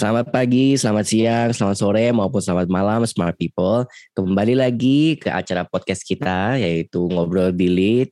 Selamat pagi, selamat siang, selamat sore maupun selamat malam smart people. Kembali lagi ke acara podcast kita yaitu Ngobrol Dilit,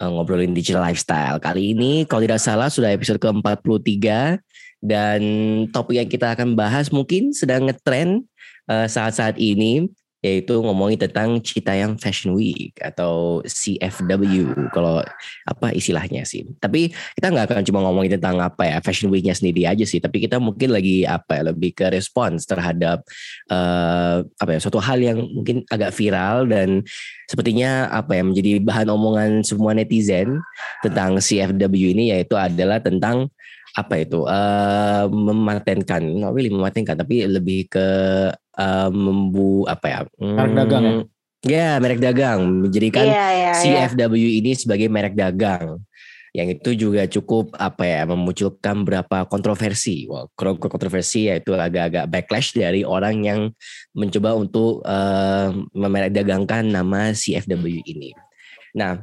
uh, ngobrolin digital lifestyle. Kali ini kalau tidak salah sudah episode ke-43 dan topik yang kita akan bahas mungkin sedang ngetrend uh, saat-saat ini yaitu ngomongin tentang Citayam Fashion Week atau CFW kalau apa istilahnya sih. Tapi kita nggak akan cuma ngomongin tentang apa ya Fashion Weeknya sendiri aja sih. Tapi kita mungkin lagi apa ya lebih ke respons terhadap uh, apa ya suatu hal yang mungkin agak viral dan sepertinya apa ya menjadi bahan omongan semua netizen tentang CFW ini yaitu adalah tentang apa itu uh, mematenkan, nggak really mematenkan, tapi lebih ke uh, membu apa ya? Merek dagang ya? Ya, merek dagang menjadikan yeah, yeah, CFW yeah. ini sebagai merek dagang. Yang itu juga cukup apa ya memunculkan beberapa kontroversi. Well, kontroversi yaitu agak-agak backlash dari orang yang mencoba untuk uh, memerek dagangkan nama CFW ini. Nah,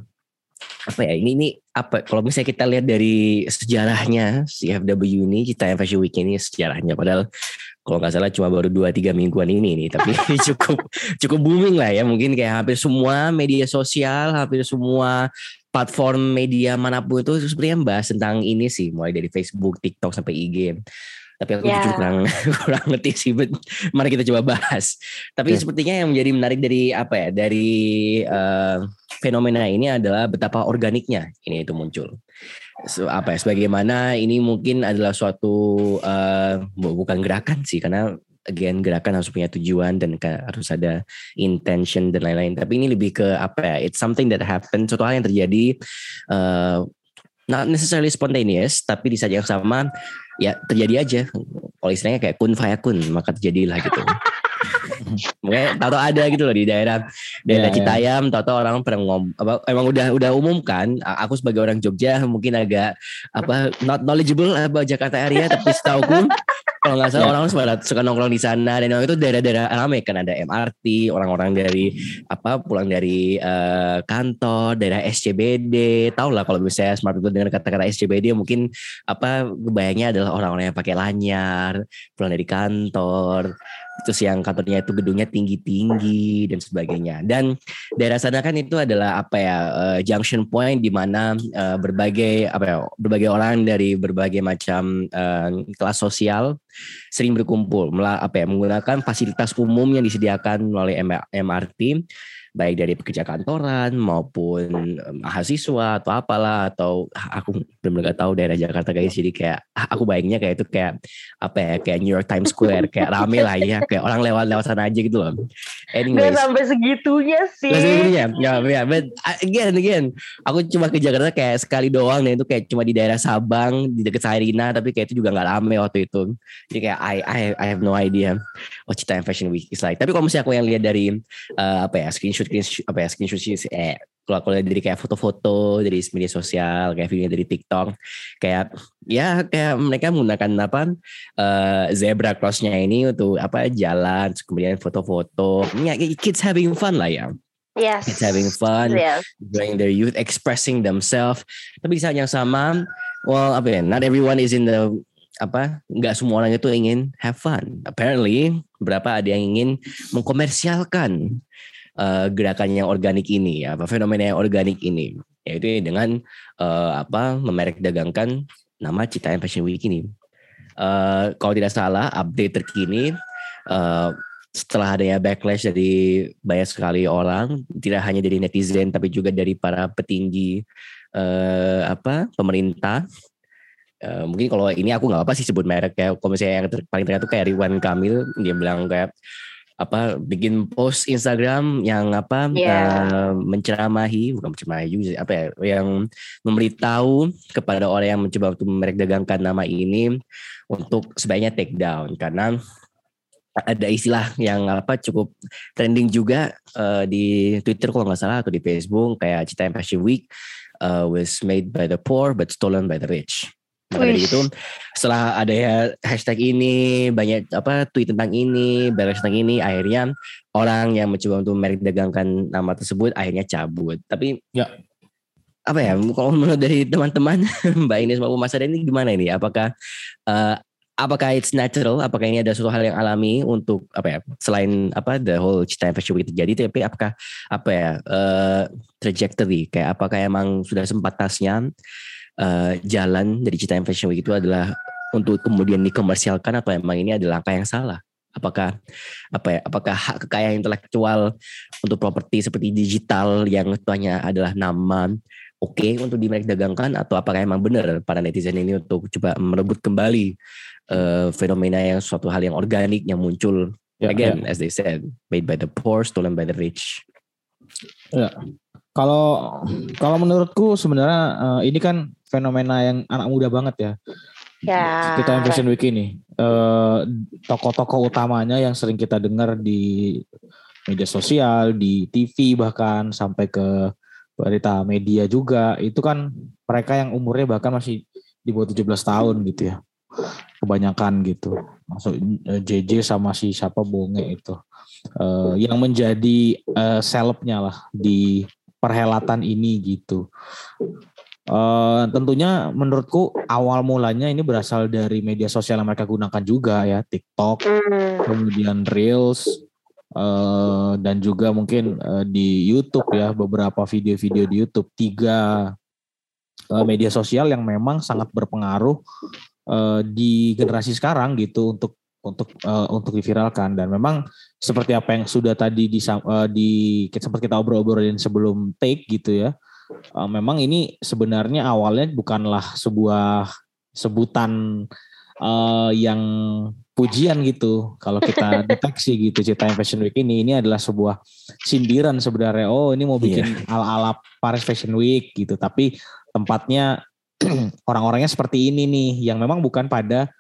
apa ya ini ini apa kalau misalnya kita lihat dari sejarahnya CFW ini kita Fashion Week ini sejarahnya padahal kalau nggak salah cuma baru dua tiga mingguan ini nih tapi cukup cukup booming lah ya. Mungkin kayak hampir semua media sosial hampir semua platform media mana pun itu sebenarnya membahas tentang ini sih. Mulai dari Facebook TikTok sampai IG tapi aku yeah. jujur kurang kurang ngerti sih but mari kita coba bahas. Tapi okay. sepertinya yang menjadi menarik dari apa ya dari uh, fenomena ini adalah betapa organiknya ini itu muncul apa ya sebagaimana ini mungkin adalah suatu uh, bukan gerakan sih karena again gerakan harus punya tujuan dan harus ada intention dan lain-lain. Tapi ini lebih ke apa ya it's something that happen suatu hal yang terjadi uh, not necessarily spontaneous tapi di saat yang sama ya terjadi aja. Kalau istilahnya kayak kun fayakun maka terjadilah gitu Mungkin tahu ada gitu loh di daerah daerah yeah, iya. Citayam, yeah. tahu orang pernah ngom apa emang udah udah umum kan. Aku sebagai orang Jogja mungkin agak apa not knowledgeable apa Jakarta area tapi setahu kalau nggak salah yeah. orang suka, suka nongkrong di sana dan itu daerah-daerah ramai kan ada MRT orang-orang dari apa pulang dari uh, kantor daerah SCBD tau lah kalau misalnya smart people dengan kata-kata SCBD mungkin apa kebayangnya adalah orang-orang yang pakai lanyar pulang dari kantor terus yang kantornya itu gedungnya tinggi-tinggi dan sebagainya. Dan daerah sana kan itu adalah apa ya uh, junction point di mana uh, berbagai apa ya berbagai orang dari berbagai macam uh, kelas sosial sering berkumpul apa ya menggunakan fasilitas umum yang disediakan melalui MRT baik dari pekerja kantoran maupun mahasiswa atau apalah atau aku benar-benar tahu daerah Jakarta guys jadi kayak aku bayangnya kayak itu kayak apa ya kayak New York Times Square kayak rame lah ya kayak orang lewat-lewat sana aja gitu loh. Anyways, Gak sampai segitunya sih. Gak segitunya, ya, ya, but again again aku cuma ke Jakarta kayak sekali doang dan itu kayak cuma di daerah Sabang di dekat Sairina tapi kayak itu juga nggak rame waktu itu. Jadi kayak I I I have no idea what Cita Fashion Week is like. Tapi kalau misalnya aku yang lihat dari uh, apa ya screenshot screenshot apa ya screenshot eh kalau kalau dari kayak foto-foto dari media sosial kayak video dari TikTok kayak ya kayak mereka menggunakan apa uh, zebra crossnya ini untuk apa jalan kemudian foto-foto ya kids having fun lah ya Yes. Kids having fun, yes. enjoying their youth, expressing themselves. Tapi saat yang sama, well apa ya, not everyone is in the apa nggak semua orang itu ingin have fun. Apparently, berapa ada yang ingin mengkomersialkan uh, gerakan yang organik ini, ya, apa fenomena yang organik ini, yaitu dengan uh, apa memerek dagangkan nama Citayam Fashion Week ini. Uh, kalau tidak salah, update terkini uh, setelah adanya backlash dari banyak sekali orang, tidak hanya dari netizen tapi juga dari para petinggi uh, apa pemerintah. Uh, mungkin kalau ini aku nggak apa sih sebut merek ya. Kalau misalnya yang ter, paling terkenal itu kayak Ridwan Kamil, dia bilang kayak apa bikin post Instagram yang apa yeah. Iya. uh, menceramahi bukan menceramahi juga apa ya yang memberitahu kepada orang yang mencoba untuk merek dagangkan nama ini untuk sebaiknya take down karena ada istilah yang apa cukup trending juga uh, di Twitter kalau nggak salah atau di Facebook kayak Cita Fashion Week uh, was made by the poor but stolen by the rich. Maka dari itu setelah ada ya hashtag ini banyak apa tweet tentang ini, beres tentang ini, akhirnya orang yang mencoba untuk merek dagangkan nama tersebut akhirnya cabut. Tapi ya apa ya kalau menurut dari teman-teman Mbak Ines maupun Mas ini gimana ini? Apakah uh, apakah it's natural? Apakah ini ada suatu hal yang alami untuk apa ya? Selain apa the whole cita fashion week terjadi, tapi apakah apa ya uh, trajectory? Kayak apakah emang sudah sempat tasnya uh, jalan dari cita fashion week itu adalah untuk kemudian dikomersialkan atau emang ini adalah langkah yang salah? Apakah apa ya? Apakah hak kekayaan intelektual untuk properti seperti digital yang tuanya adalah nama oke okay untuk dagangkan atau apakah emang benar para netizen ini untuk coba merebut kembali uh, fenomena yang suatu hal yang organik yang muncul yeah, again yeah. as they said made by the poor stolen by the rich. Ya. Kalau kalau menurutku sebenarnya uh, ini kan fenomena yang anak muda banget ya. Ya. Kita yang Fashion Week ini uh, tokoh-tokoh utamanya yang sering kita dengar di media sosial, di TV bahkan sampai ke berita media juga itu kan mereka yang umurnya bahkan masih di bawah 17 tahun gitu ya kebanyakan gitu masuk JJ eh, sama si siapa Bonge itu uh, yang menjadi uh, selebnya lah di perhelatan ini gitu Uh, tentunya menurutku awal mulanya ini berasal dari media sosial yang mereka gunakan juga ya TikTok, mm. kemudian Reels, uh, dan juga mungkin uh, di YouTube ya beberapa video-video di YouTube tiga uh, media sosial yang memang sangat berpengaruh uh, di generasi sekarang gitu untuk untuk uh, untuk diviralkan dan memang seperti apa yang sudah tadi di uh, di sempat kita obrol-obrolin sebelum take gitu ya uh, memang ini sebenarnya awalnya bukanlah sebuah sebutan uh, yang pujian gitu. Kalau kita deteksi gitu cerita Fashion Week ini ini adalah sebuah sindiran sebenarnya. Oh ini mau bikin yeah. ala-ala Paris Fashion Week gitu. Tapi tempatnya orang-orangnya seperti ini nih yang memang bukan pada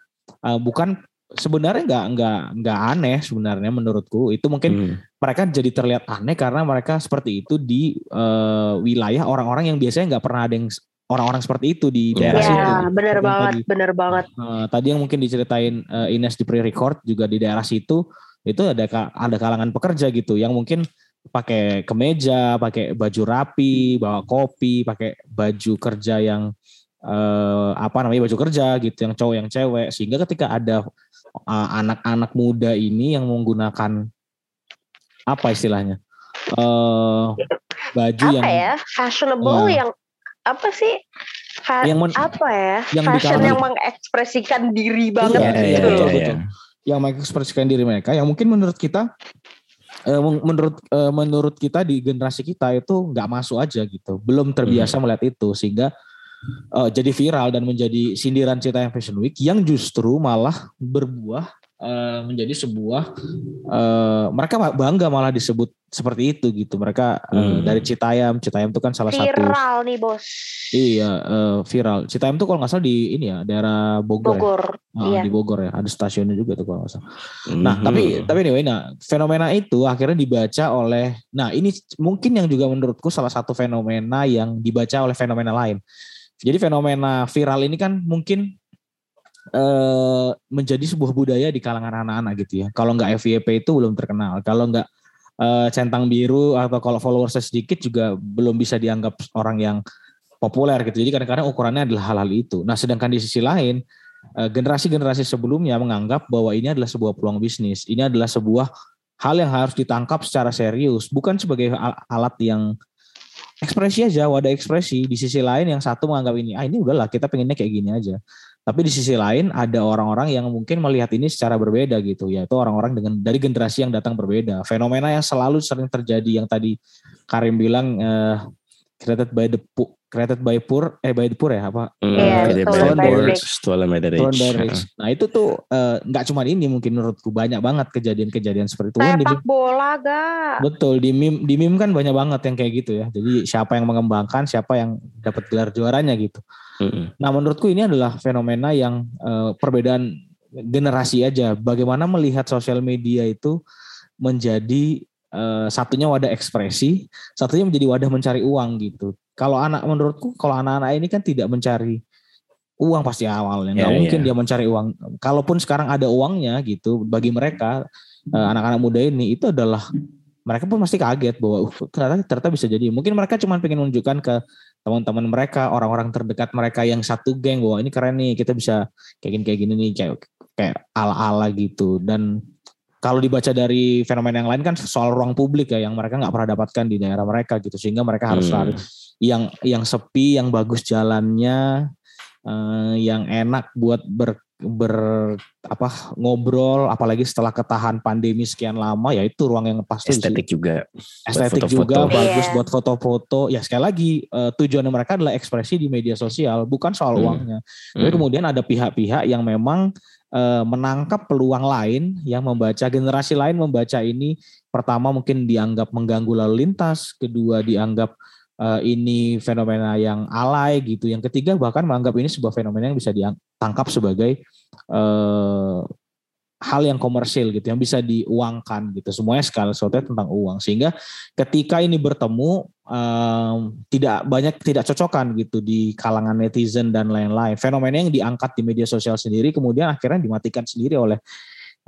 uh, bukan sebenarnya nggak nggak nggak aneh sebenarnya menurutku itu mungkin hmm. mereka jadi terlihat aneh karena mereka seperti itu di uh, wilayah orang-orang yang biasanya nggak pernah ada yang orang-orang seperti itu di daerah ya, situ. benar banget, tadi, benar banget. Uh, tadi yang mungkin diceritain uh, Ines di pre-record juga di daerah situ itu ada ada kalangan pekerja gitu yang mungkin pakai kemeja, pakai baju rapi, bawa kopi, pakai baju kerja yang uh, apa namanya baju kerja gitu, yang cowok yang cewek, sehingga ketika ada anak-anak uh, muda ini yang menggunakan apa istilahnya uh, baju apa yang ya? Fashionable uh, yang apa sih? Yang men, apa ya? yang fashion yang mengekspresikan diri iya, banget iya, gitu. iya, iya, iya. yang mengekspresikan diri mereka. Yang mungkin menurut kita uh, menurut uh, menurut kita di generasi kita itu nggak masuk aja gitu. Belum terbiasa hmm. melihat itu. Sehingga uh, jadi viral dan menjadi sindiran cerita yang Fashion Week yang justru malah berbuah uh, menjadi sebuah uh, mereka bangga malah disebut seperti itu gitu mereka hmm. uh, dari Citayam Citayam itu kan salah viral satu viral nih bos iya uh, viral Citayam tuh kalau nggak salah di ini ya daerah Bogor, ya. Bogor ya. iya. di Bogor ya ada stasiunnya juga tuh kalau nggak salah hmm. nah tapi tapi anyway nah fenomena itu akhirnya dibaca oleh nah ini mungkin yang juga menurutku salah satu fenomena yang dibaca oleh fenomena lain jadi fenomena viral ini kan mungkin uh, menjadi sebuah budaya di kalangan anak-anak gitu ya. Kalau nggak FYP itu belum terkenal. Kalau nggak uh, centang biru atau kalau followersnya sedikit juga belum bisa dianggap orang yang populer gitu. Jadi kadang-kadang ukurannya adalah hal-hal itu. Nah, sedangkan di sisi lain uh, generasi-generasi sebelumnya menganggap bahwa ini adalah sebuah peluang bisnis. Ini adalah sebuah hal yang harus ditangkap secara serius, bukan sebagai alat yang ekspresi aja, wadah ekspresi. Di sisi lain yang satu menganggap ini, ah ini udahlah kita pengennya kayak gini aja. Tapi di sisi lain ada orang-orang yang mungkin melihat ini secara berbeda gitu, yaitu orang-orang dengan dari generasi yang datang berbeda. Fenomena yang selalu sering terjadi yang tadi Karim bilang uh, created by the created by poor eh by the poor ya apa? Mm, yeah, stolen by the rich. Stolen by the rich. Nah itu tuh eh, nggak uh, cuma ini mungkin menurutku banyak banget kejadian-kejadian seperti itu. Sepak bola gak? Betul di meme di meme kan banyak banget yang kayak gitu ya. Jadi siapa yang mengembangkan, siapa yang dapat gelar juaranya gitu. Mm-hmm. Nah, menurutku ini adalah fenomena yang uh, perbedaan generasi aja. Bagaimana melihat sosial media itu menjadi uh, satunya wadah ekspresi, satunya menjadi wadah mencari uang gitu. Kalau anak menurutku, kalau anak-anak ini kan tidak mencari uang pasti awalnya, nggak yeah, mungkin yeah. dia mencari uang. Kalaupun sekarang ada uangnya gitu, bagi mereka uh, anak-anak muda ini itu adalah mereka pun pasti kaget bahwa uh, ternyata ternyata bisa jadi. Mungkin mereka cuma pengen menunjukkan ke teman-teman mereka, orang-orang terdekat mereka yang satu geng bahwa ini keren nih, kita bisa kayak gini kayak gini nih, kayak kayak ala-ala gitu dan kalau dibaca dari fenomena yang lain kan soal ruang publik ya yang mereka nggak pernah dapatkan di daerah mereka gitu sehingga mereka harus hmm. lari yang yang sepi yang bagus jalannya uh, yang enak buat ber ber apa ngobrol apalagi setelah ketahan pandemi sekian lama ya itu ruang yang pasti estetik sih. juga estetik foto -foto. juga bagus yeah. buat foto-foto ya sekali lagi uh, tujuan mereka adalah ekspresi di media sosial bukan soal hmm. uangnya tapi hmm. kemudian ada pihak-pihak yang memang menangkap peluang lain yang membaca generasi lain membaca ini pertama mungkin dianggap mengganggu lalu lintas kedua dianggap uh, ini fenomena yang alay gitu. Yang ketiga bahkan menganggap ini sebuah fenomena yang bisa ditangkap sebagai uh, hal yang komersil gitu, yang bisa diuangkan gitu. Semuanya sekali sesuatu tentang uang. Sehingga ketika ini bertemu um, tidak banyak tidak cocokan gitu di kalangan netizen dan lain-lain. Fenomena yang diangkat di media sosial sendiri kemudian akhirnya dimatikan sendiri oleh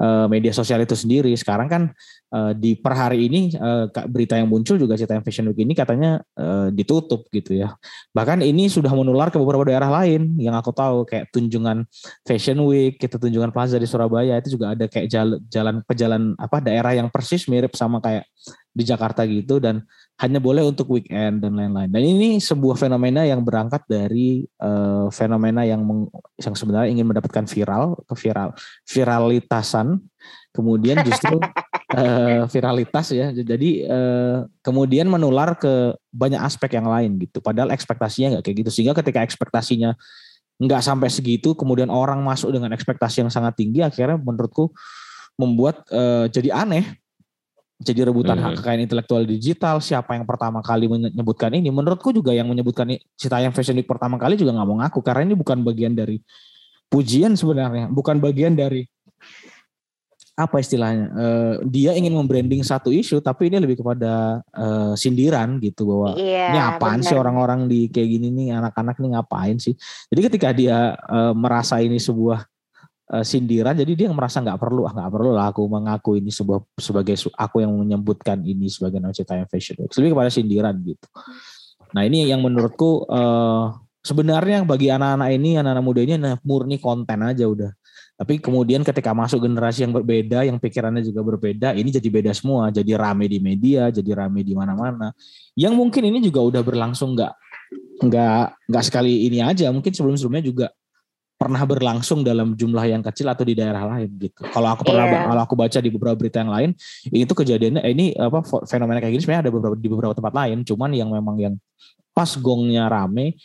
uh, media sosial itu sendiri. Sekarang kan uh, di per hari ini uh, berita yang muncul juga cerita Fashion Week ini katanya uh, ditutup gitu ya. Bahkan ini sudah menular ke beberapa daerah lain yang aku tahu kayak Tunjungan Fashion Week, kita Tunjungan Plaza di Surabaya itu juga ada kayak jalan jalan pejalan apa daerah yang persis mirip sama kayak di Jakarta gitu dan hanya boleh untuk weekend dan lain-lain. Dan ini sebuah fenomena yang berangkat dari uh, fenomena yang meng, yang sebenarnya ingin mendapatkan viral, ke viral, viralitasan, kemudian justru uh, viralitas ya. Jadi uh, kemudian menular ke banyak aspek yang lain gitu. Padahal ekspektasinya nggak kayak gitu. Sehingga ketika ekspektasinya nggak sampai segitu, kemudian orang masuk dengan ekspektasi yang sangat tinggi, akhirnya menurutku membuat uh, jadi aneh jadi rebutan hak hmm. kekayaan intelektual digital siapa yang pertama kali menyebutkan ini menurutku juga yang menyebutkan Citayam Fashion Week pertama kali juga nggak mau ngaku karena ini bukan bagian dari pujian sebenarnya bukan bagian dari apa istilahnya uh, dia ingin membranding satu isu tapi ini lebih kepada uh, sindiran gitu bahwa yeah, ini apaan bener. sih orang-orang di kayak gini nih anak-anak nih ngapain sih? Jadi ketika dia uh, merasa ini sebuah uh, sindiran jadi dia merasa nggak perlu ah nggak perlu lah aku mengaku ini sebuah sebagai aku yang menyebutkan ini sebagai nama yang fashion week. Lebih kepada sindiran gitu. Nah ini yang menurutku uh, sebenarnya bagi anak-anak ini anak-anak muda ini murni konten aja udah tapi kemudian ketika masuk generasi yang berbeda yang pikirannya juga berbeda ini jadi beda semua jadi rame di media jadi rame di mana-mana yang mungkin ini juga udah berlangsung nggak nggak nggak sekali ini aja mungkin sebelum-sebelumnya juga pernah berlangsung dalam jumlah yang kecil atau di daerah lain gitu. Kalau aku pernah yeah. kalau aku baca di beberapa berita yang lain, itu kejadiannya eh, ini apa fenomena kayak gini sebenarnya ada beberapa di beberapa tempat lain, cuman yang memang yang pas gongnya rame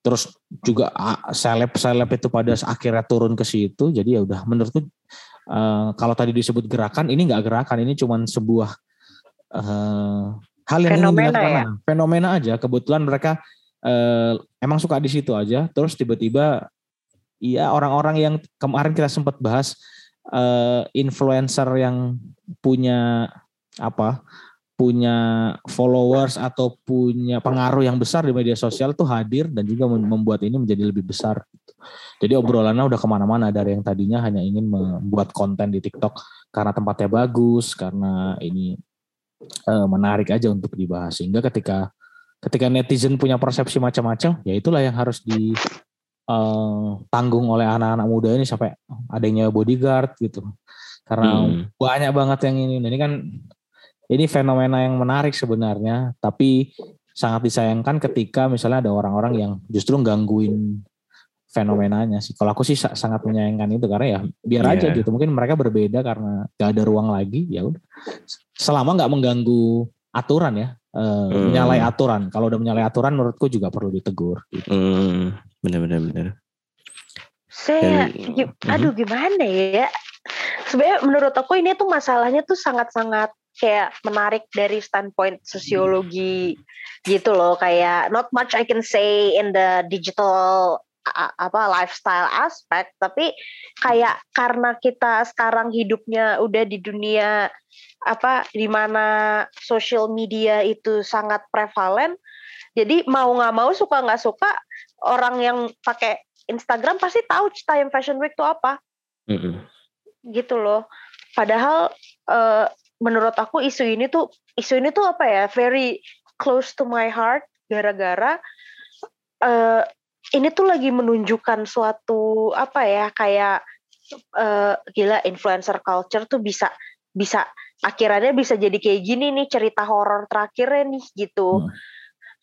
terus juga seleb-seleb itu pada akhirnya turun ke situ. Jadi ya udah menurutku uh, kalau tadi disebut gerakan ini enggak gerakan, ini cuman sebuah uh, hal yang fenomena ya? fenomena aja. Kebetulan mereka uh, emang suka di situ aja, terus tiba-tiba Iya orang-orang yang kemarin kita sempat bahas uh, influencer yang punya apa punya followers atau punya pengaruh yang besar di media sosial tuh hadir dan juga membuat ini menjadi lebih besar. Jadi obrolannya udah ke mana-mana dari yang tadinya hanya ingin membuat konten di TikTok karena tempatnya bagus, karena ini uh, menarik aja untuk dibahas. Sehingga ketika ketika netizen punya persepsi macam-macam, ya itulah yang harus di uh, tanggung oleh anak-anak muda ini sampai adanya bodyguard gitu karena hmm. banyak banget yang ini ini kan ini fenomena yang menarik sebenarnya tapi sangat disayangkan ketika misalnya ada orang-orang yang justru gangguin fenomenanya sih. Kalau aku sih sangat menyayangkan itu karena ya biar yeah. aja gitu. Mungkin mereka berbeda karena gak ada ruang lagi. Ya udah. Selama nggak mengganggu aturan ya, uh, hmm. menyalahi aturan. Kalau udah menyalahi aturan, menurutku juga perlu ditegur. Gitu. Hmm benar-benar benar. Saya, Dan, aduh gimana ya? Sebenarnya menurut aku ini tuh masalahnya tuh sangat-sangat kayak menarik dari standpoint sosiologi gitu loh kayak not much I can say in the digital apa lifestyle aspect tapi kayak karena kita sekarang hidupnya udah di dunia apa di mana social media itu sangat prevalen jadi mau nggak mau suka nggak suka orang yang pakai Instagram pasti tahu Citayam Fashion Week itu apa. Mm-hmm. Gitu loh. Padahal uh, menurut aku isu ini tuh isu ini tuh apa ya? Very close to my heart gara-gara uh, ini tuh lagi menunjukkan suatu apa ya kayak uh, gila influencer culture tuh bisa bisa akhirnya bisa jadi kayak gini nih cerita horor terakhirnya nih gitu. Hmm.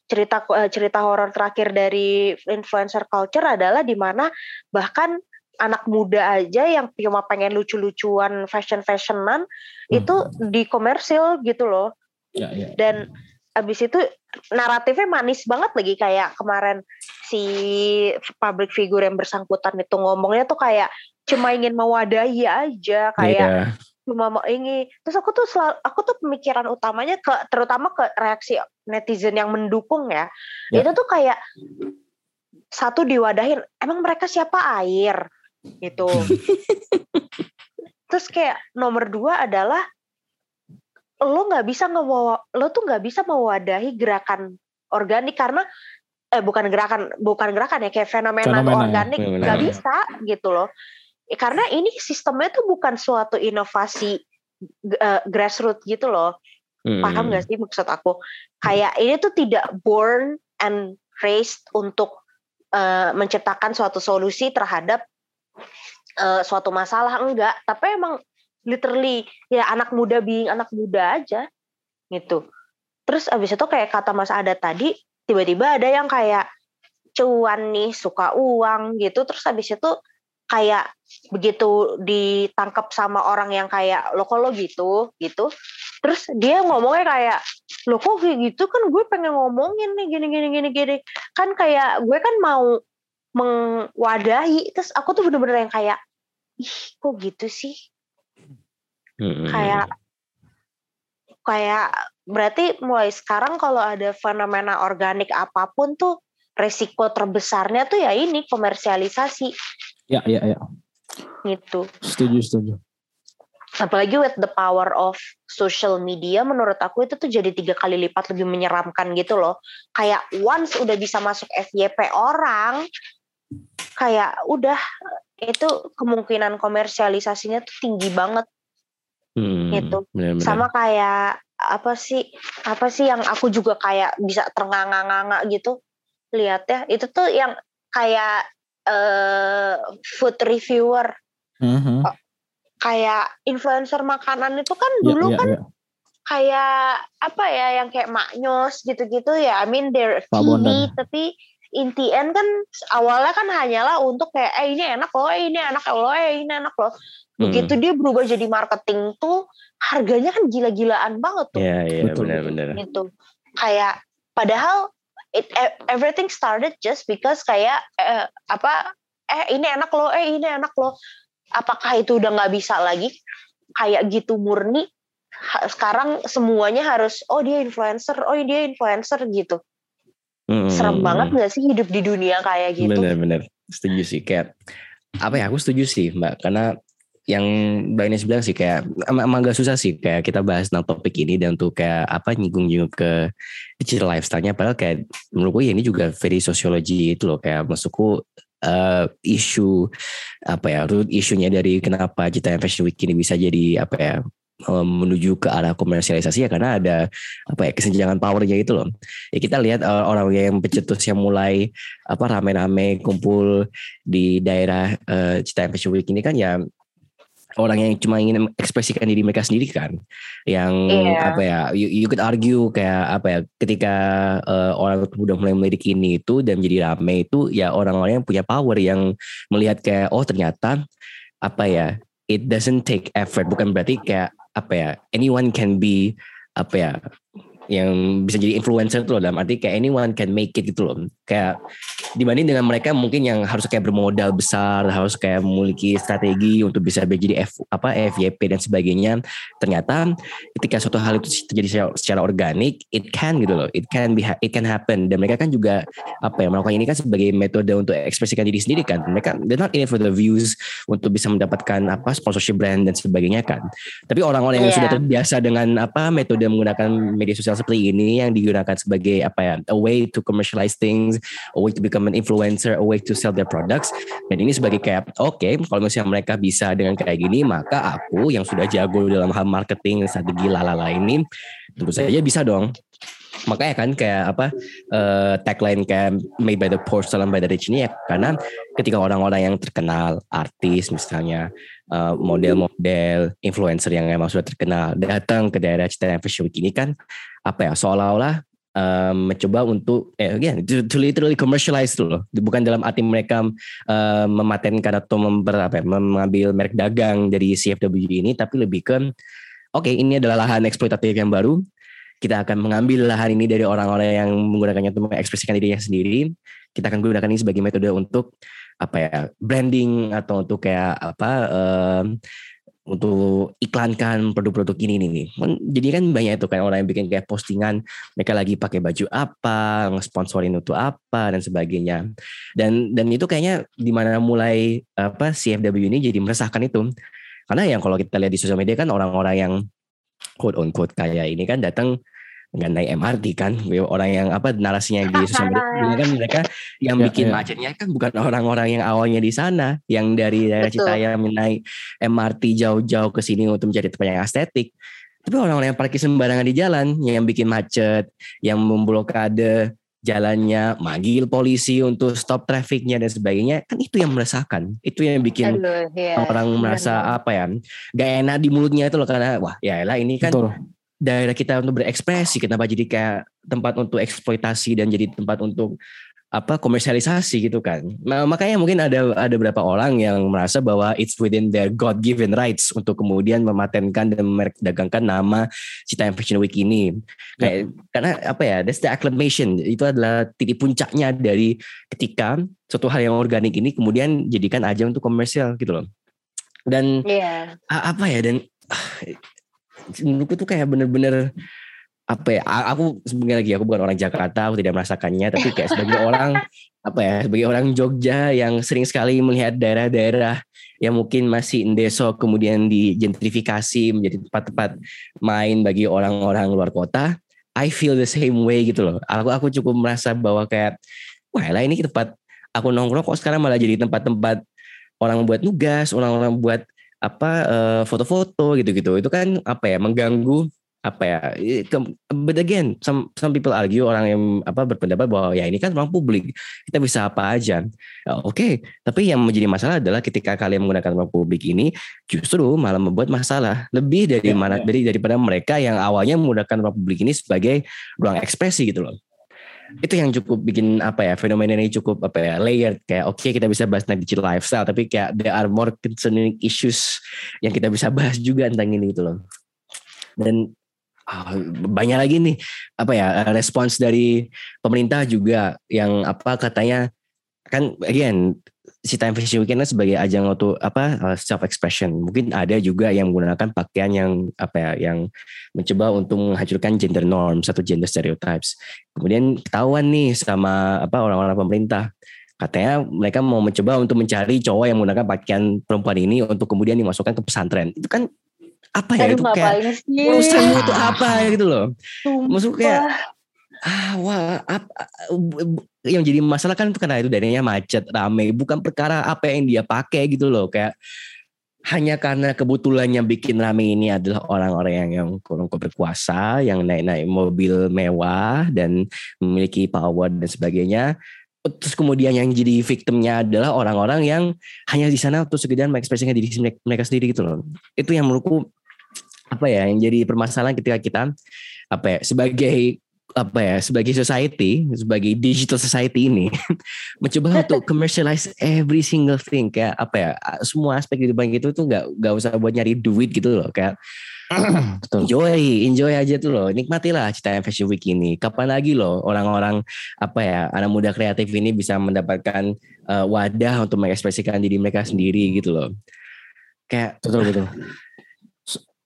Cerita uh, cerita horor terakhir dari influencer culture adalah di mana bahkan anak muda aja yang cuma pengen lucu-lucuan fashion-fashionan hmm. itu di komersil gitu loh. Ya, ya. Dan abis itu naratifnya manis banget lagi kayak kemarin si public figure yang bersangkutan itu ngomongnya tuh kayak cuma ingin mewadahi aja kayak yeah. cuma mau ingin terus aku tuh selalu aku tuh pemikiran utamanya ke terutama ke reaksi netizen yang mendukung ya yeah. itu tuh kayak satu diwadahin emang mereka siapa air gitu. Terus kayak nomor dua adalah lo nggak bisa ngebawa lo tuh nggak bisa mewadahi gerakan organik karena eh bukan gerakan bukan gerakan ya kayak fenomena, fenomena organik nggak bisa gitu loh. Karena ini sistemnya tuh bukan suatu inovasi uh, grassroots gitu loh. Hmm. paham gak sih maksud aku? Kayak ini tuh tidak born and raised untuk uh, menciptakan suatu solusi terhadap uh, suatu masalah enggak. Tapi emang literally ya anak muda being anak muda aja gitu. Terus abis itu kayak kata Mas Ada tadi tiba-tiba ada yang kayak cuan nih suka uang gitu. Terus abis itu kayak begitu ditangkap sama orang yang kayak lo kok lo gitu? Gitu. Terus dia ngomongnya kayak lo kok gitu? Kan gue pengen ngomongin nih gini gini gini gini. Kan kayak gue kan mau mengwadahi terus aku tuh bener-bener yang kayak ih kok gitu sih Hmm. Kayak kayak berarti mulai sekarang kalau ada fenomena organik apa pun tuh resiko terbesarnya tuh ya ini komersialisasi. Ya, ya, ya. Gitu. Setuju, setuju. Apalagi with the power of social media, menurut aku itu tuh jadi tiga kali lipat lebih menyeramkan gitu loh. Kayak once udah bisa masuk FYP orang, kayak udah itu kemungkinan komersialisasinya tuh tinggi banget hmm, gitu bener -bener. sama kayak apa sih apa sih yang aku juga kayak bisa ternganga-nganga gitu lihat ya itu tuh yang kayak uh, food reviewer mm-hmm. kayak influencer makanan itu kan iya, dulu yeah, yeah, kan yeah. kayak apa ya yang kayak maknyos gitu-gitu ya I mean they're funny tapi inti end kan awalnya kan hanyalah untuk kayak eh ini enak loh, eh ini enak loh, eh ini enak loh. Begitu hmm. dia berubah jadi marketing tuh harganya kan gila-gilaan banget tuh. Iya, iya benar-benar. Gitu. Kayak padahal it e, everything started just because kayak eh, apa eh ini enak loh, eh ini enak loh. Apakah itu udah nggak bisa lagi kayak gitu murni? Sekarang semuanya harus oh dia influencer, oh dia influencer gitu. Hmm. Serem banget gak sih hidup di dunia kayak gitu? Bener-bener setuju sih kayak apa ya aku setuju sih mbak karena yang Mbak Ines bilang sih kayak emang agak susah sih kayak kita bahas tentang topik ini dan untuk kayak apa nyinggung-nyinggung ke digital lifestyle-nya padahal kayak menurut gue ya ini juga very sosiologi itu loh kayak masukku uh, isu apa ya root isunya dari kenapa Cita Fashion Week ini bisa jadi apa ya menuju ke arah komersialisasi ya karena ada apa ya kesenjangan powernya itu loh. Ya kita lihat uh, orang yang pecetus yang mulai apa rame-rame kumpul di daerah uh, Cita Fashion Week ini kan ya orang yang cuma ingin ekspresikan diri mereka sendiri kan yang yeah. apa ya you, you could argue kayak apa ya ketika uh, orang udah mulai melirik ini itu dan menjadi rame itu ya orang-orang yang punya power yang melihat kayak oh ternyata apa ya it doesn't take effort. Bukan berarti kayak apa ya anyone can be apa ya yang bisa jadi influencer tuh loh dalam arti kayak anyone can make it gitu loh. Kayak dibanding dengan mereka mungkin yang harus kayak bermodal besar harus kayak memiliki strategi untuk bisa menjadi F apa FYP dan sebagainya. Ternyata ketika suatu hal itu terjadi secara, secara organik it can gitu loh. It can be it can happen. Dan mereka kan juga apa ya melakukan ini kan sebagai metode untuk ekspresikan diri sendiri kan. Mereka they're not in it for the views untuk bisa mendapatkan apa sponsorship brand dan sebagainya kan. Tapi orang-orang yang yeah. sudah terbiasa dengan apa metode menggunakan media sosial seperti ini yang digunakan sebagai apa ya a way to commercialize things, a way to become an influencer, a way to sell their products. Dan ini sebagai kayak oke okay, kalau misalnya mereka bisa dengan kayak gini maka aku yang sudah jago dalam hal marketing strategi lalala ini tentu saja bisa dong. makanya kan kayak apa uh, tagline kayak made by the poor stolen by the rich ini ya karena ketika orang-orang yang terkenal artis misalnya eh, model-model influencer yang emang sudah terkenal datang ke daerah Citayam Fashion Week ini kan apa ya seolah-olah um, mencoba untuk eh again to, to literally commercialize itu loh. Bukan dalam arti mereka uh, mematenkan atau member, apa ya, mengambil merek dagang dari CFW ini tapi lebih ke oke okay, ini adalah lahan eksploitatif yang baru. Kita akan mengambil lahan ini dari orang-orang yang menggunakannya untuk mengekspresikan dirinya sendiri. Kita akan gunakan ini sebagai metode untuk apa ya branding atau untuk kayak apa um, untuk iklankan produk-produk ini nih. Kan jadi kan banyak itu kan orang yang bikin kayak postingan mereka lagi pakai baju apa, ngesponsorin untuk apa dan sebagainya. Dan dan itu kayaknya di mana mulai apa CFW ini jadi meresahkan itu. Karena yang kalau kita lihat di sosial media kan orang-orang yang quote on quote kayak ini kan datang nggak naik MRT kan? Orang yang apa narasinya di sosial media kan mereka yang ya, bikin ya. macetnya kan bukan orang-orang yang awalnya di sana yang dari daerah Citayam naik MRT jauh-jauh ke sini untuk mencari tempat yang estetik. Tapi orang-orang yang parkir sembarangan di jalan yang bikin macet yang memblokade jalannya, manggil polisi untuk stop trafficnya dan sebagainya, kan itu yang meresahkan. Itu yang bikin Aduh, ya, orang merasa apa ya, gak enak di mulutnya itu loh karena wah ya lah ini kan Betul daerah kita untuk berekspresi kenapa jadi kayak tempat untuk eksploitasi dan jadi tempat untuk apa komersialisasi gitu kan. Nah, makanya mungkin ada ada beberapa orang yang merasa bahwa it's within their God given rights untuk kemudian mematenkan dan memperdagangkan nama Cita Fashion Week ini. Kayak yeah. karena apa ya? That's the acclamation. Itu adalah titik puncaknya dari ketika suatu hal yang organik ini kemudian jadikan aja untuk komersial gitu loh. Dan yeah. apa ya dan menurutku tuh kayak bener-bener apa ya aku sebenarnya lagi aku bukan orang Jakarta aku tidak merasakannya tapi kayak sebagai orang apa ya sebagai orang Jogja yang sering sekali melihat daerah-daerah yang mungkin masih indeso kemudian digentrifikasi menjadi tempat-tempat main bagi orang-orang luar kota I feel the same way gitu loh. Aku aku cukup merasa bahwa kayak wah lah ini tempat aku nongkrong kok sekarang malah jadi tempat-tempat orang membuat nugas orang-orang buat apa uh, foto-foto gitu-gitu itu kan apa ya mengganggu apa ya but again some some people argue orang yang apa berpendapat bahwa ya ini kan ruang publik kita bisa apa aja ya, oke okay. tapi yang menjadi masalah adalah ketika kalian menggunakan ruang publik ini justru malah membuat masalah lebih dari ya, mana ya. dari daripada mereka yang awalnya menggunakan ruang publik ini sebagai ruang ekspresi gitu loh itu yang cukup bikin apa ya fenomena ini cukup apa ya layered. Kayak oke okay, kita bisa bahas tentang digital lifestyle tapi kayak there are more concerning issues yang kita bisa bahas juga tentang ini gitu loh. Dan oh, banyak lagi nih apa ya respons dari pemerintah juga yang apa katanya kan again si Time Fashion Weekend sebagai ajang untuk apa uh, self expression. Mungkin ada juga yang menggunakan pakaian yang apa ya yang mencoba untuk menghancurkan gender norm satu gender stereotypes. Kemudian ketahuan nih sama apa orang-orang pemerintah katanya mereka mau mencoba untuk mencari cowok yang menggunakan pakaian perempuan ini untuk kemudian dimasukkan ke pesantren. Itu kan apa ya Aduh, itu kayak urusanmu itu apa gitu loh. Kayak ah wah ap, yang jadi masalah kan itu karena itu daerahnya macet rame. Bukan perkara apa yang dia pakai gitu loh kayak hanya karena kebetulan yang bikin rame ini adalah orang-orang yang yang kurang berkuasa yang naik-naik mobil mewah dan memiliki power dan sebagainya. Terus kemudian yang jadi victimnya adalah orang-orang yang hanya di sana untuk sekedar mengekspresikan diri mereka sendiri gitu loh. Itu yang menurutku apa ya yang jadi permasalahan ketika kita apa ya sebagai apa ya sebagai society sebagai digital society ini mencoba untuk commercialize every single thing kayak apa ya semua aspek kehidupan gitu tuh nggak nggak usah buat nyari duit gitu loh kayak enjoy enjoy aja tuh loh nikmatilah cita fashion week ini. Kapan lagi loh orang-orang apa ya anak muda kreatif ini bisa mendapatkan uh, wadah untuk mengekspresikan diri mereka sendiri gitu loh. Kayak betul betul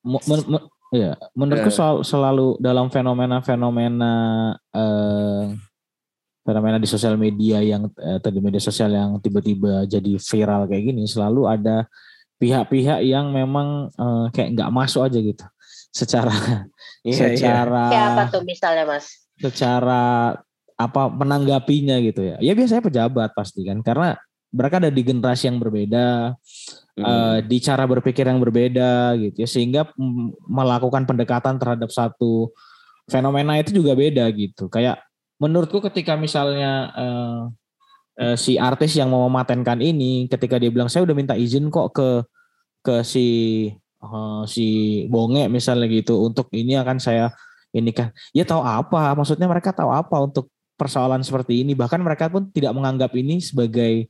Iya, menurutku uh, selalu, selalu dalam fenomena-fenomena uh, fenomena di sosial media yang uh, tadi media sosial yang tiba-tiba jadi viral kayak gini selalu ada pihak-pihak yang memang uh, kayak nggak masuk aja gitu. Secara iya, secara iya. apa tuh misalnya mas? secara apa menanggapinya gitu ya. Ya biasanya pejabat pasti kan karena mereka ada di generasi yang berbeda hmm. uh, di cara berpikir yang berbeda gitu ya sehingga melakukan pendekatan terhadap satu fenomena itu juga beda gitu. Kayak menurutku ketika misalnya uh, uh, si artis yang mau mematenkan ini, ketika dia bilang saya udah minta izin kok ke ke si uh, si Bonge misalnya gitu untuk ini akan saya ini kan ya tahu apa maksudnya mereka tahu apa untuk persoalan seperti ini bahkan mereka pun tidak menganggap ini sebagai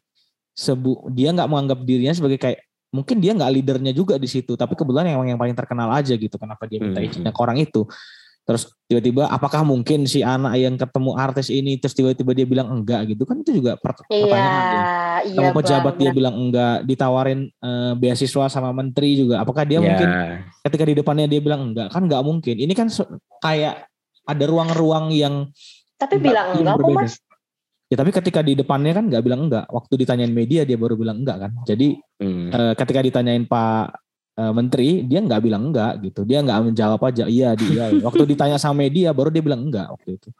sebu dia nggak menganggap dirinya sebagai kayak mungkin dia nggak leadernya juga di situ tapi kebetulan yang yang paling terkenal aja gitu kenapa dia minta hmm. izinnya ke orang itu. Terus tiba-tiba apakah mungkin si anak yang ketemu artis ini terus tiba-tiba dia bilang enggak gitu? Kan itu juga iya, pertanyaan iya, ya. iya pejabat dia bilang enggak ditawarin uh, beasiswa sama menteri juga. Apakah dia yeah. mungkin ketika di depannya dia bilang enggak? Kan enggak mungkin. Ini kan kayak ada ruang-ruang yang tapi bilang enggak kok mas ya tapi ketika di depannya kan nggak bilang enggak. Waktu ditanyain media dia baru bilang enggak kan. Jadi hmm. uh, ketika ditanyain Pak uh, menteri dia nggak bilang enggak gitu. Dia nggak menjawab aja iya dia waktu ditanya sama media baru dia bilang enggak waktu itu.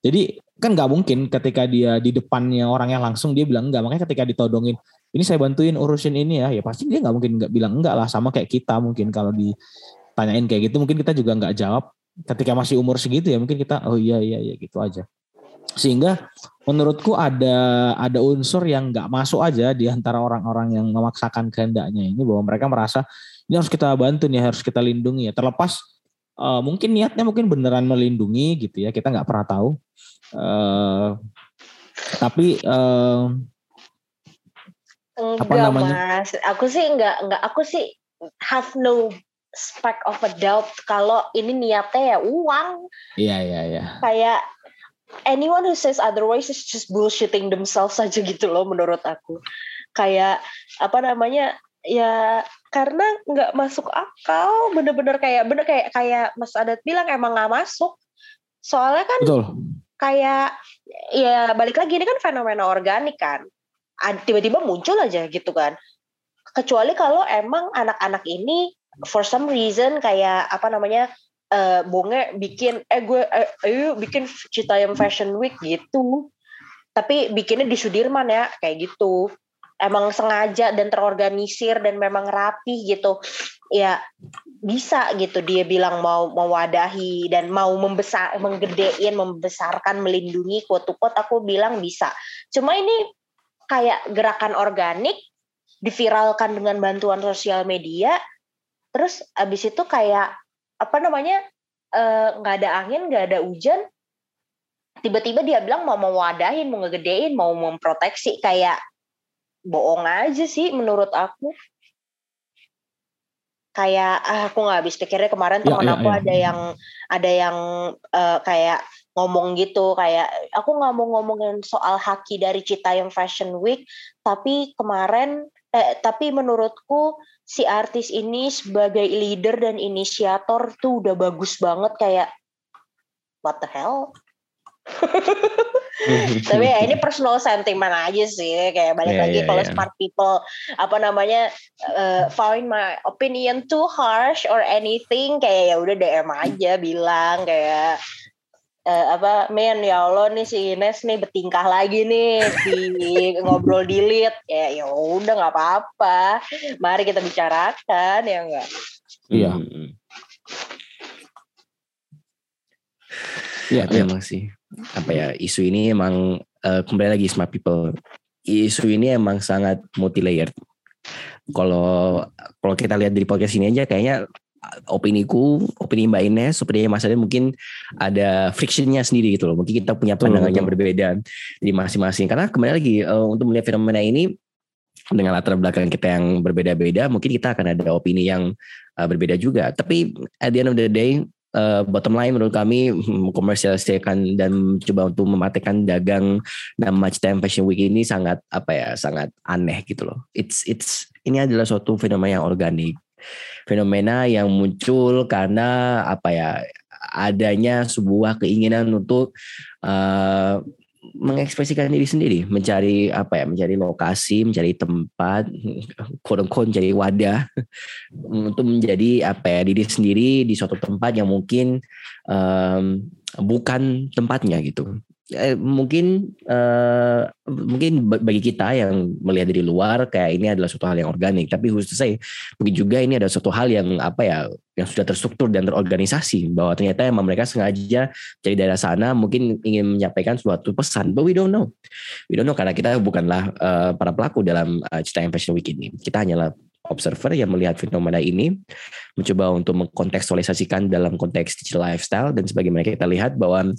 Jadi kan nggak mungkin ketika dia di depannya orangnya langsung dia bilang enggak. Makanya ketika ditodongin ini saya bantuin urusin ini ya. Ya pasti dia nggak mungkin nggak bilang enggak lah. Sama kayak kita mungkin kalau ditanyain kayak gitu mungkin kita juga nggak jawab. Ketika masih umur segitu ya mungkin kita oh iya iya iya gitu aja sehingga menurutku ada ada unsur yang nggak masuk aja di antara orang-orang yang memaksakan kehendaknya ini bahwa mereka merasa ini harus kita bantu nih harus kita lindungi ya. Terlepas uh, mungkin niatnya mungkin beneran melindungi gitu ya kita nggak pernah tahu. Uh, tapi uh, enggak, apa namanya? Mas. Aku sih nggak nggak aku sih have no spark of a doubt kalau ini niatnya ya uang. Iya iya iya. Kayak anyone who says otherwise is just bullshitting themselves aja gitu loh menurut aku. Kayak apa namanya ya karena nggak masuk akal bener-bener kayak bener kayak kayak Mas Adat bilang emang nggak masuk. Soalnya kan Betul. kayak ya balik lagi ini kan fenomena organik kan. Tiba-tiba muncul aja gitu kan. Kecuali kalau emang anak-anak ini for some reason kayak apa namanya uh, bonge bikin eh gue eh, ayo bikin Citayam Fashion Week gitu. Tapi bikinnya di Sudirman ya kayak gitu. Emang sengaja dan terorganisir dan memang rapi gitu. Ya bisa gitu dia bilang mau mewadahi dan mau membesar menggedein membesarkan melindungi quote quote aku bilang bisa. Cuma ini kayak gerakan organik diviralkan dengan bantuan sosial media terus abis itu kayak apa namanya eh, nggak uh, ada angin nggak ada hujan tiba-tiba dia bilang mau mewadahin mau ngegedein mau memproteksi kayak bohong aja sih menurut aku kayak ah, aku nggak habis pikirnya kemarin teman ya, ya, aku ya. ada yang ada yang uh, kayak ngomong gitu kayak aku nggak mau ngomongin soal haki dari Citayam Fashion Week tapi kemarin eh, tapi menurutku si artis ini sebagai leader dan inisiator tuh udah bagus banget kayak what the hell tapi ya ini personal sentiment aja sih kayak balik yeah, lagi yeah, kalau yeah. smart people apa namanya uh, find my opinion too harsh or anything kayak ya udah DM aja bilang kayak uh, apa men ya Allah nih si Ines nih bertingkah lagi nih di ngobrol di lead ya ya udah nggak apa-apa. Mari kita bicarakan ya enggak iya. Iya, memang sih. Apa ya isu ini emang uh, kembali lagi smart people. Isu ini emang sangat multi layered kalau kalau kita lihat dari podcast ini aja kayaknya opini ku, opini Mbak Ines, opini Mas Ade mungkin ada frictionnya sendiri gitu loh. Mungkin kita punya pandangan yang berbeda di masing-masing. Karena kembali lagi uh, untuk melihat fenomena ini dengan latar belakang kita yang berbeda-beda, mungkin kita akan ada opini yang uh, berbeda juga. Tapi at the end of the day, uh, bottom line menurut kami komersialisasikan dan coba untuk mematikan dagang nama Citayam Fashion Week ini sangat apa ya sangat aneh gitu loh. It's it's ini adalah suatu fenomena yang organik, fenomena yang muncul karena apa ya adanya sebuah keinginan untuk uh, mengekspresikan diri sendiri, mencari apa ya, mencari lokasi, mencari tempat, quote mencari wadah untuk menjadi apa ya diri sendiri di suatu tempat yang mungkin um, bukan tempatnya gitu. Eh, mungkin uh, mungkin bagi kita yang melihat dari luar kayak ini adalah suatu hal yang organik. Tapi khusus saya mungkin juga ini ada suatu hal yang apa ya yang sudah terstruktur dan terorganisasi. Bahwa ternyata emang mereka sengaja dari daerah sana mungkin ingin menyampaikan suatu pesan. But we don't know. We don't know karena kita bukanlah uh, para pelaku dalam uh, Cita Fashion Week ini. Kita hanyalah observer yang melihat fenomena ini mencoba untuk mengkontekstualisasikan dalam konteks digital lifestyle dan sebagaimana kita lihat bahwa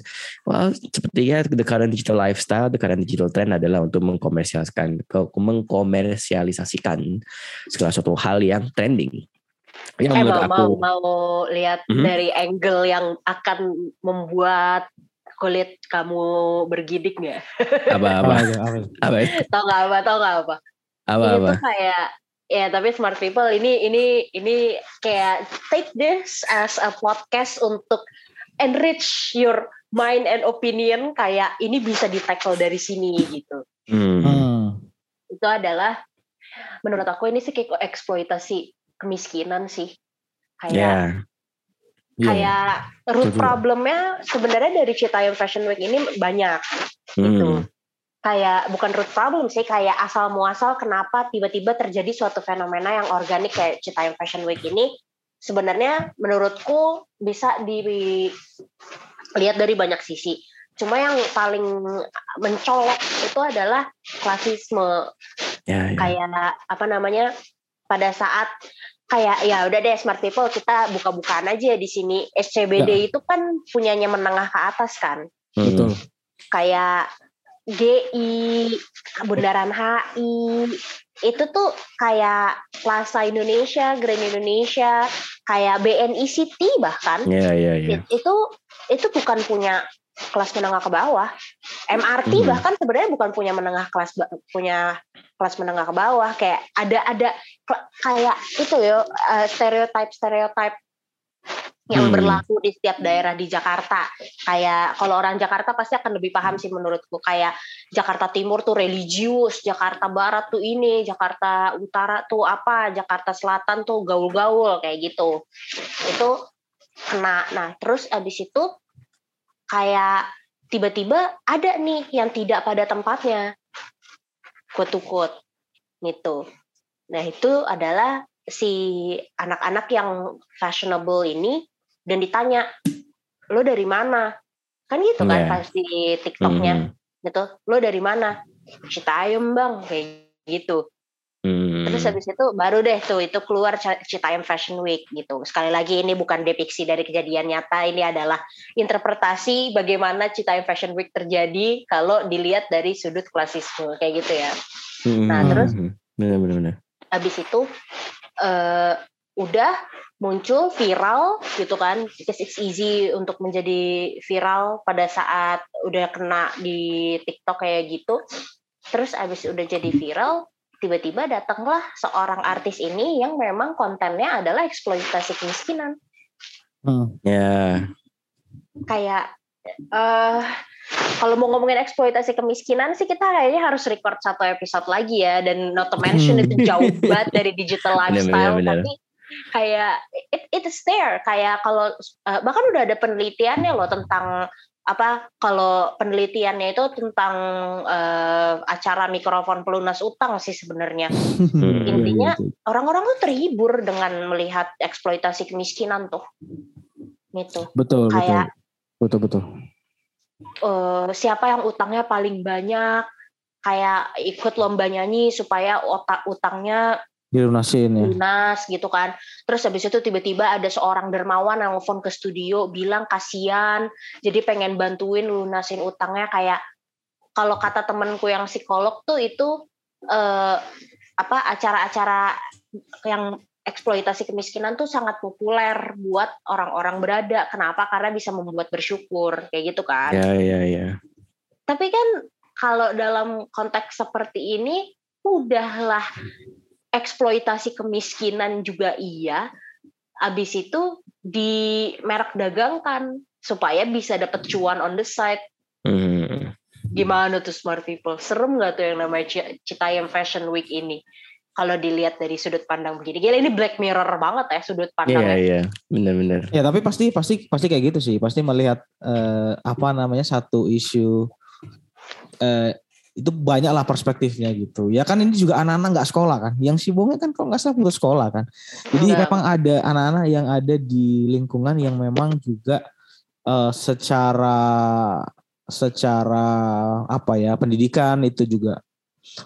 well, sepertinya the current digital lifestyle, the current digital trend adalah untuk mengkomersialisasikan mengkomersialisasikan segala suatu hal yang trending. Yang eh, mau, aku, mau mau lihat mm -hmm. dari angle yang akan membuat kulit kamu bergidik nggak? Apa apa? apa, apa? Tahu nggak apa? Tahu nggak apa? Apa apa? tuh kayak ya tapi smart people ini ini ini kayak take this as a podcast untuk enrich your mind and opinion kayak ini bisa di tackle dari sini gitu. Hmm. hmm. Itu adalah menurut aku ini sih kayak eksploitasi kemiskinan sih. Kayak yeah. Yeah. kayak root problemnya sebenarnya dari Citayam Fashion Week ini banyak gitu. hmm. gitu kayak bukan root problem sih kayak asal muasal kenapa tiba-tiba terjadi suatu fenomena yang organik kayak Citayam Fashion Week ini sebenarnya menurutku bisa dilihat dari banyak sisi. Cuma yang paling mencolok itu adalah klasisme. Ya, ya. Kayak apa namanya? Pada saat kayak ya udah deh smart people kita buka-bukaan aja di sini. SCBD ya. itu kan punyanya menengah ke atas kan. Betul. Kayak GI, Bundaran HI, itu tuh kayak Plaza Indonesia, Grand Indonesia, kayak BNI City bahkan. Iya, iya, iya. Itu itu bukan punya kelas menengah ke bawah. MRT hmm. bahkan sebenarnya bukan punya menengah kelas punya kelas menengah ke bawah kayak ada ada kayak itu ya uh, stereotype stereotype yang hmm. berlaku di setiap daerah di Jakarta. Kayak kalau orang Jakarta pasti akan lebih paham sih menurutku. Kayak Jakarta Timur tuh religius, Jakarta Barat tuh ini, Jakarta Utara tuh apa, Jakarta Selatan tuh gaul-gaul kayak gitu. Itu kena. Nah terus abis itu kayak tiba-tiba ada nih yang tidak pada tempatnya. Kutukut gitu. Nah itu adalah si anak-anak yang fashionable ini dan ditanya lo dari mana kan gitu kan yeah. pas di tiktoknya mm. gitu lo dari mana Citayam bang kayak gitu mm. terus habis itu baru deh tuh itu keluar Citayam Fashion Week gitu sekali lagi ini bukan depiksi dari kejadian nyata ini adalah interpretasi bagaimana Citayam Fashion Week terjadi kalau dilihat dari sudut klasisme kayak gitu ya mm. nah terus benar-benar habis itu uh, udah muncul viral gitu kan because it's easy untuk menjadi viral pada saat udah kena di TikTok kayak gitu terus abis udah jadi viral tiba-tiba datanglah seorang artis ini yang memang kontennya adalah eksploitasi kemiskinan hmm. ya yeah. kayak uh, kalau mau ngomongin eksploitasi kemiskinan sih kita kayaknya harus record satu episode lagi ya dan not to mention hmm. itu jauh banget dari digital lifestyle bener, bener, bener. tapi kayak it, it is there. Kayak kalau uh, bahkan udah ada penelitiannya loh tentang apa kalau penelitiannya itu tentang uh, acara mikrofon pelunas utang sih sebenarnya. Hmm. intinya orang-orang tuh terhibur dengan melihat eksploitasi kemiskinan tuh. Gitu. Betul kayak betul betul. Betul uh, siapa yang utangnya paling banyak? Kayak ikut lomba nyanyi supaya otak utangnya dilunasin ya. Lunas gitu kan. Terus habis itu tiba-tiba ada seorang dermawan yang nelfon ke studio bilang kasihan, jadi pengen bantuin lunasin utangnya kayak kalau kata temenku yang psikolog tuh itu eh, apa acara-acara yang eksploitasi kemiskinan tuh sangat populer buat orang-orang berada. Kenapa? Karena bisa membuat bersyukur kayak gitu kan. Iya, iya, iya. Tapi kan kalau dalam konteks seperti ini udahlah eksploitasi kemiskinan juga iya. Habis itu di merek dagangkan supaya bisa dapat cuan on the side. Hmm. Gimana tuh smart people? Serem nggak tuh yang namanya Citayam Fashion Week ini? Kalau dilihat dari sudut pandang begini, gila ini black mirror banget ya sudut pandangnya. Iya iya, benar-benar. Ya tapi pasti pasti pasti kayak gitu sih, pasti melihat eh, apa namanya satu isu eh, itu banyak lah perspektifnya gitu. Ya kan ini juga anak-anak nggak sekolah kan. Yang si bonge kan kalau nggak salah putus sekolah kan. Jadi Enggak. memang ada anak-anak yang ada di lingkungan yang memang juga uh, secara secara apa ya pendidikan itu juga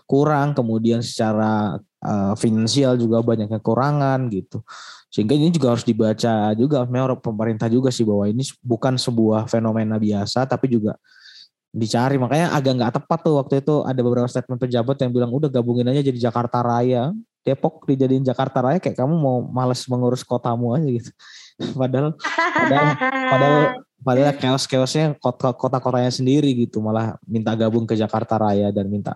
kurang. Kemudian secara uh, finansial juga banyak kekurangan gitu. Sehingga ini juga harus dibaca juga. Memang pemerintah juga sih bahwa ini bukan sebuah fenomena biasa tapi juga dicari makanya agak nggak tepat tuh waktu itu ada beberapa statement pejabat yang bilang udah gabungin aja jadi Jakarta Raya. Depok dijadiin Jakarta Raya kayak kamu mau males mengurus kotamu aja gitu. Padahal padahal padahal padahal chaos-chaosnya kota-kotanya sendiri gitu malah minta gabung ke Jakarta Raya dan minta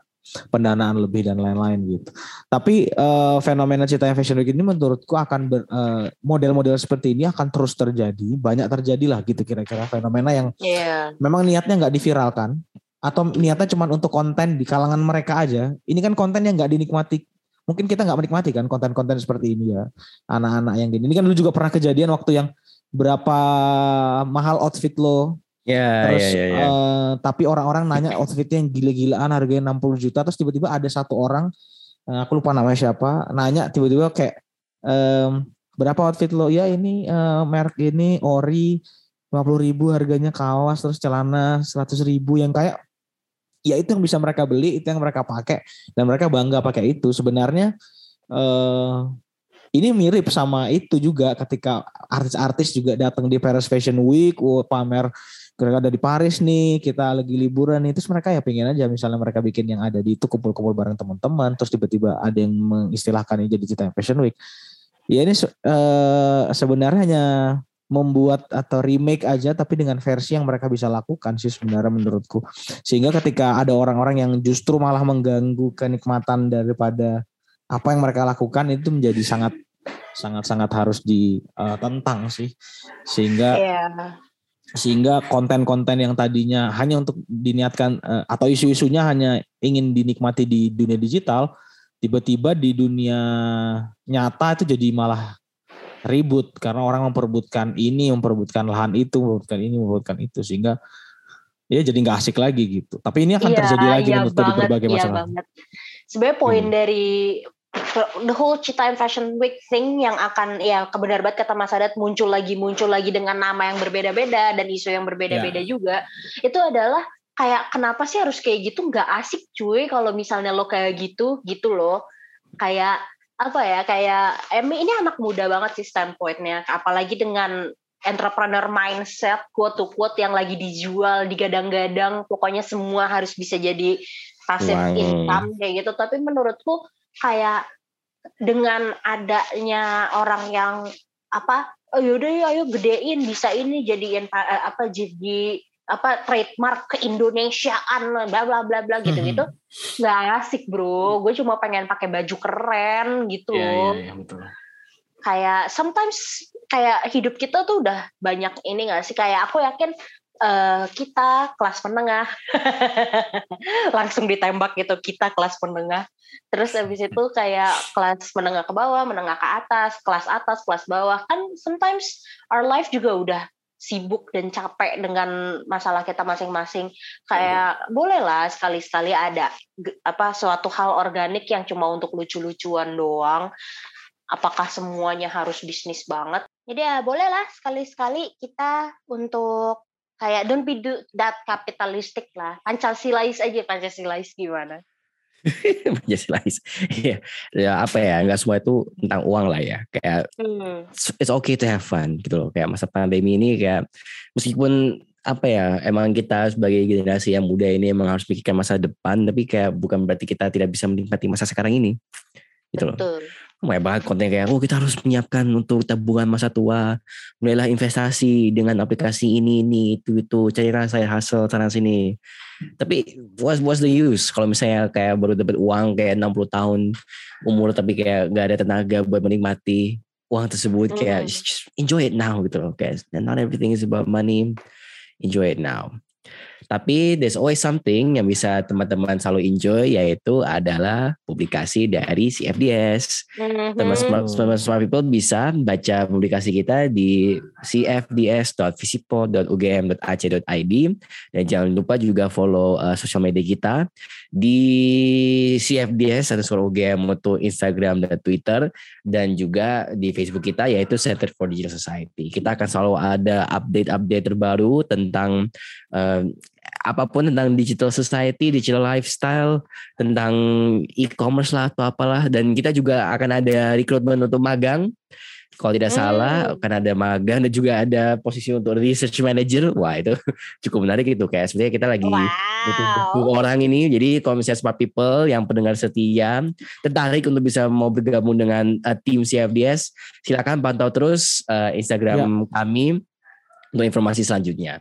pendanaan lebih dan lain-lain gitu. Tapi uh, fenomena Cita Fashion Week ini menurutku akan ber, uh, model-model seperti ini akan terus terjadi, banyak terjadi lah gitu kira-kira fenomena yang yeah. memang niatnya nggak diviralkan atau niatnya cuma untuk konten di kalangan mereka aja. Ini kan konten yang nggak dinikmati. Mungkin kita nggak menikmati kan konten-konten seperti ini ya. Anak-anak yang gini. Ini kan dulu juga pernah kejadian waktu yang berapa mahal outfit lo Ya, terus ya, ya, ya. Uh, tapi orang-orang nanya outfitnya yang gila-gilaan harganya 60 juta terus tiba-tiba ada satu orang uh, aku lupa namanya siapa nanya tiba-tiba kayak um, berapa outfit lo ya ini uh, merek ini ori 50 ribu harganya kaos terus celana 100 ribu yang kayak ya itu yang bisa mereka beli itu yang mereka pakai dan mereka bangga pakai itu sebenarnya uh, ini mirip sama itu juga ketika artis-artis juga datang di Paris Fashion Week, pamer mereka ada di Paris nih, kita lagi liburan nih, terus mereka ya pengen aja misalnya mereka bikin yang ada di itu kumpul-kumpul bareng teman-teman, terus tiba-tiba ada yang mengistilahkan jadi Cita Fashion Week. Ya ini uh, sebenarnya hanya membuat atau remake aja tapi dengan versi yang mereka bisa lakukan sih sebenarnya menurutku. Sehingga ketika ada orang-orang yang justru malah mengganggu kenikmatan daripada apa yang mereka lakukan itu menjadi sangat sangat sangat harus ditentang uh, sih. Sehingga yeah sehingga konten-konten yang tadinya hanya untuk diniatkan uh, atau isu-isunya hanya ingin dinikmati di dunia digital tiba-tiba di dunia nyata itu jadi malah ribut. Karena orang memperebutkan ini memperebutkan lahan itu memperebutkan ini memperebutkan itu. Sehingga ya jadi nggak asik lagi gitu. Tapi ini akan iya, terjadi lagi iya menurut berbagai iya masalah. sebenarnya poin hmm. dari the whole Cita Fashion Week thing yang akan ya kebenar banget kata Mas Adat muncul lagi muncul lagi dengan nama yang berbeda-beda dan isu yang berbeda-beda yeah. juga. Itu adalah kayak kenapa sih harus kayak gitu? Nggak asik cuy kalau misalnya lo kayak gitu gitu loh. Kayak apa ya kayak Emi ini anak muda banget sih standpointnya. Apalagi dengan entrepreneur mindset quote to quote yang lagi dijual digadang-gadang pokoknya semua harus bisa jadi passive income kayak gitu. Tapi menurutku kayak dengan adanya orang yang apa oh yaudah ya ayo gedein bisa ini jadiin eh, apa jadi apa trademark ke Indonesiaan bla bla bla bla gitu gitu. Nggak asik bro. Gue cuma pengen pakai baju keren gitu. Yeah, yeah, yeah, betul. kayak sometimes kayak hidup kita tuh udah banyak ini gak sih? Kayak aku yakin uh, kita kelas menengah. Langsung ditembak gitu kita kelas menengah. Terus habis itu kayak kelas menengah ke bawah menengah ke atas kelas atas kelas bawah. Kan sometimes our life juga udah sibuk dan capek dengan masalah kita masing-masing. Kayak hmm. bolehlah sekali-sekali ada apa suatu hal organik yang cuma untuk lucu-lucuan doang. Apakah semuanya harus bisnis banget? Jadi ya bolehlah sekali-sekali kita untuk kayak don't be do that capitalistic lah. Pancasilais aja pancasilais gimana? Pancasilais. Ya, ya apa ya nggak semua itu tentang uang lah ya. Kayak hmm. it's okay to have fun gitu loh. Kayak masa pandemi ini kayak meskipun apa ya emang kita sebagai generasi yang muda ini emang harus pikirkan masa depan tapi kayak bukan berarti kita tidak bisa menikmati masa sekarang ini. Gitu Betul. loh banyak banget konten kayak oh kita harus menyiapkan untuk tabungan masa tua. Mulailah investasi dengan aplikasi ini ini itu itu. Carilah saya hasil sana sini. Tapi what's what's the use? Kalau misalnya kayak baru dapat uang kayak 60 tahun umur tapi kayak gak ada tenaga buat menikmati uang tersebut kayak just enjoy it now gitu loh. Guys and not everything is about money. Enjoy it now Tapi there's always something yang bisa teman-teman selalu enjoy yaitu adalah publikasi dari CFDS. Mm-hmm. Teman-teman smart people bisa baca publikasi kita di cfds.visipo.ugm.ac.id dan jangan lupa juga follow uh, sosial media kita di CFDS atau UGM untuk Instagram dan Twitter dan juga di Facebook kita yaitu Center for Digital Society. Kita akan selalu ada update-update terbaru tentang uh, apa pun tentang digital society, digital lifestyle, tentang e-commerce lah atau apalah. Dan kita juga akan ada rekrutmen untuk magang. Kalau tidak hmm. salah, akan ada magang dan juga ada posisi untuk research manager. Wah itu cukup menarik itu. Kayak sebenarnya kita lagi wow. butuh, orang ini. Jadi kalau misalnya smart people yang pendengar setia tertarik untuk bisa mau bergabung dengan uh, tim CFDS, silakan pantau terus uh, Instagram ya. kami untuk informasi selanjutnya.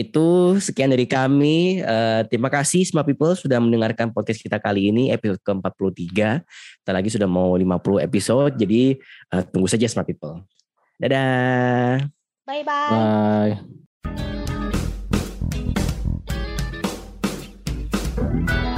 Itu sekian dari kami. Uh, terima kasih semua People sudah mendengarkan podcast kita kali ini episode ke-43. Kita lagi sudah mau 50 episode jadi uh, tunggu saja semua People. Dadah. Bye bye. Bye.